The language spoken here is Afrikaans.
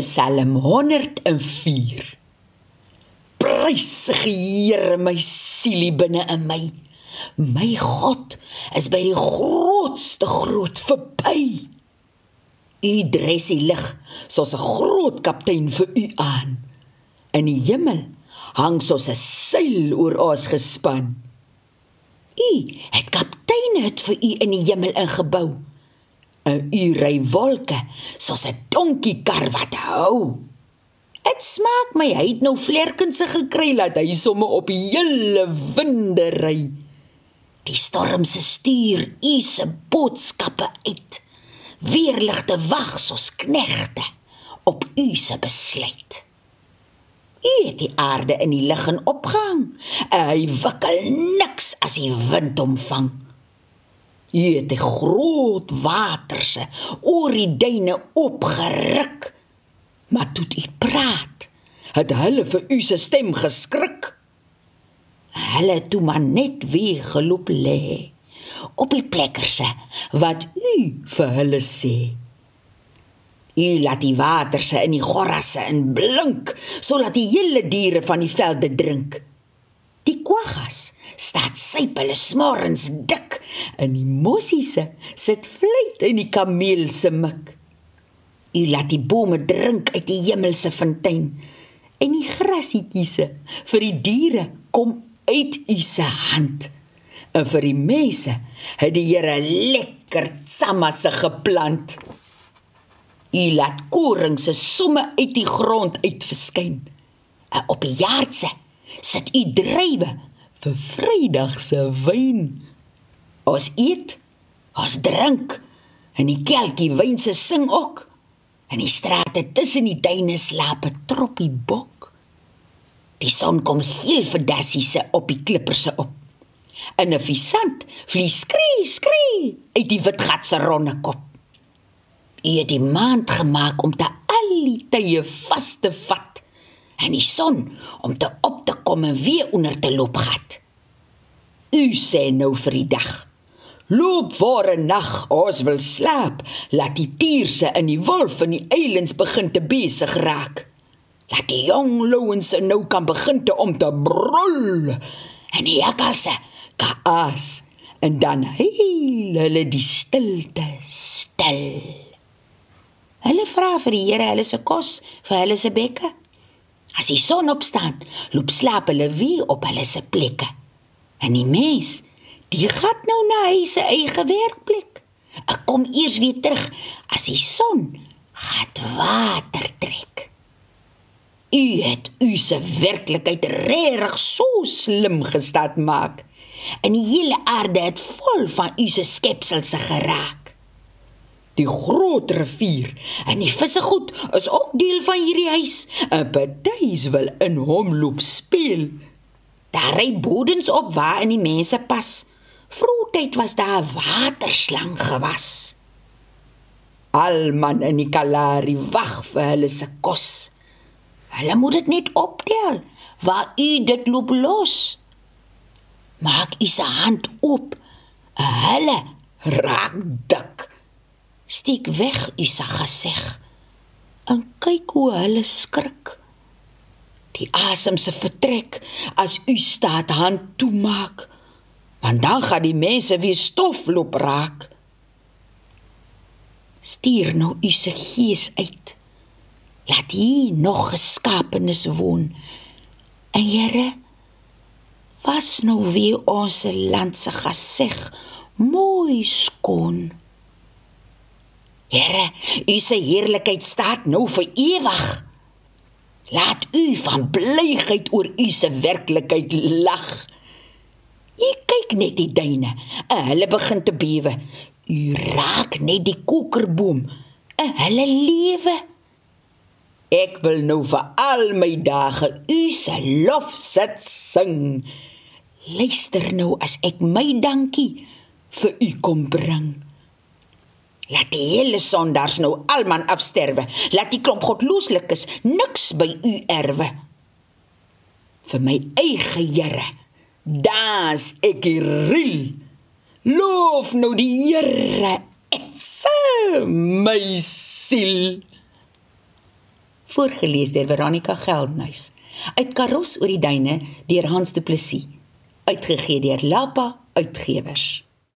Psalm 104 Prys Here my sielie binne in my. My God is by die grootste groot verby. U dres die lig soos 'n groot kaptein vir u aan. In die hemel hang soos 'n seil oor ons gespan. U het kapteine het vir u in die hemel ingebou. 'n U ry wolke soos 'n donkiekar wat hou. Dit smaak my hy het nou vlerkense gekry dat hy somme op die hele winde ry. Die storm se stuur u se boodskappe uit. Weerligte wag soos knegte op u se besluit. U het die aarde in die lug en opgehang. Hy wikkel niks as die wind hom vang. U het die groot waterse oor die duine opgeruk. Maar toe u praat, het hulle vir u se stem geskrik. Hulle toe maar net weer geloop lê op die plekkerse wat u vir hulle sê. U laat die waterse in die gorasse in blink sodat die hele diere van die velde drink. Die kwaggas staat syp hulle smorens dik in die mossiese sit vleit in die kameel se mik. U laat die bome drink uit die hemelse fontein en die grasietjiese vir die diere kom uit u se hand. En vir die mense het die Here lekker samasse geplant. U laat koring se somme uit die grond uitverskyn. En op die jaarse sit u drywe vir Vrydag se wyn. Ons eet, ons drink en die kelkie wyn se sing ook. In die strate tussen die duine slaap 'n troppie bok. Die son kom heel verdassie se op die klippers se op. In 'n visant vlieg skree skree uit die wit gat se ronde kop. U het die maand gemaak om te al die tye vas te vat en die son om te op te kom en weer onder te loop gat. U sê nou vir die dag. Loop voor 'n nag, ons wil slaap. Laat die tierse in die wolf in die eilands begin te besig raak. Laat die jong louens nou kan begin te om te brul. En die jakkalse kaas en dan heel hulle die stilte stil. Hulle vra vir die Here hulle se kos vir hulle se bekke. As die son opstaan, loop slaap hulle weer op hulle se plekke. En die mens, die gaan nou na hy se eie werkplek. Ek kom eers weer terug as die son gaan water trek. U het u se werklikheid regtig so slim gestad maak. En die hele aarde het vol van u se skepsels geraak die groot rivier en die visse goed is ook deel van hierdie huis. 'n Party's wil in hom loop speel. Daar ry bodens op waar in die mense pas. Vroegtyd was daar 'n waterslang gewas. Alman in die Kalahari wag vir hulle se kos. Hulle moet dit net optel waar u dit loop los. Maak u se hand oop. Hulle raak dik steek weg u se gesig en kyk hoe hulle skrik. Die asem se vertrek as u staat hand toemaak want dan gaan die mense weer stof loop raak. Stuur nou u se gees uit. Laat hier nog geskaapenis woon. En Here was nou weer ons land se gesig mooi skoon Here, u se heerlikheid staan nou vir ewig. Laat u van blygheid oor u se werklikheid lag. U kyk net die duine, en hulle begin te bewe. U raak net die kokerboom, en hulle lewe. Ek wil nou vir al my dae u se lof sit sing. Luister nou as ek my dankie vir u kom bring. Laat die hele sondaars nou almal afsterwe. Laat die klomp godlooslikes niks by u erwe. Vir my eie Here, daas ek riel. Loof nou die Here, ek se my siel. voorgeles deur Veronica Geldnys. Uit Karos oor die duine deur Hans Du Plessis. Uitgegee deur Lapa Uitgewers.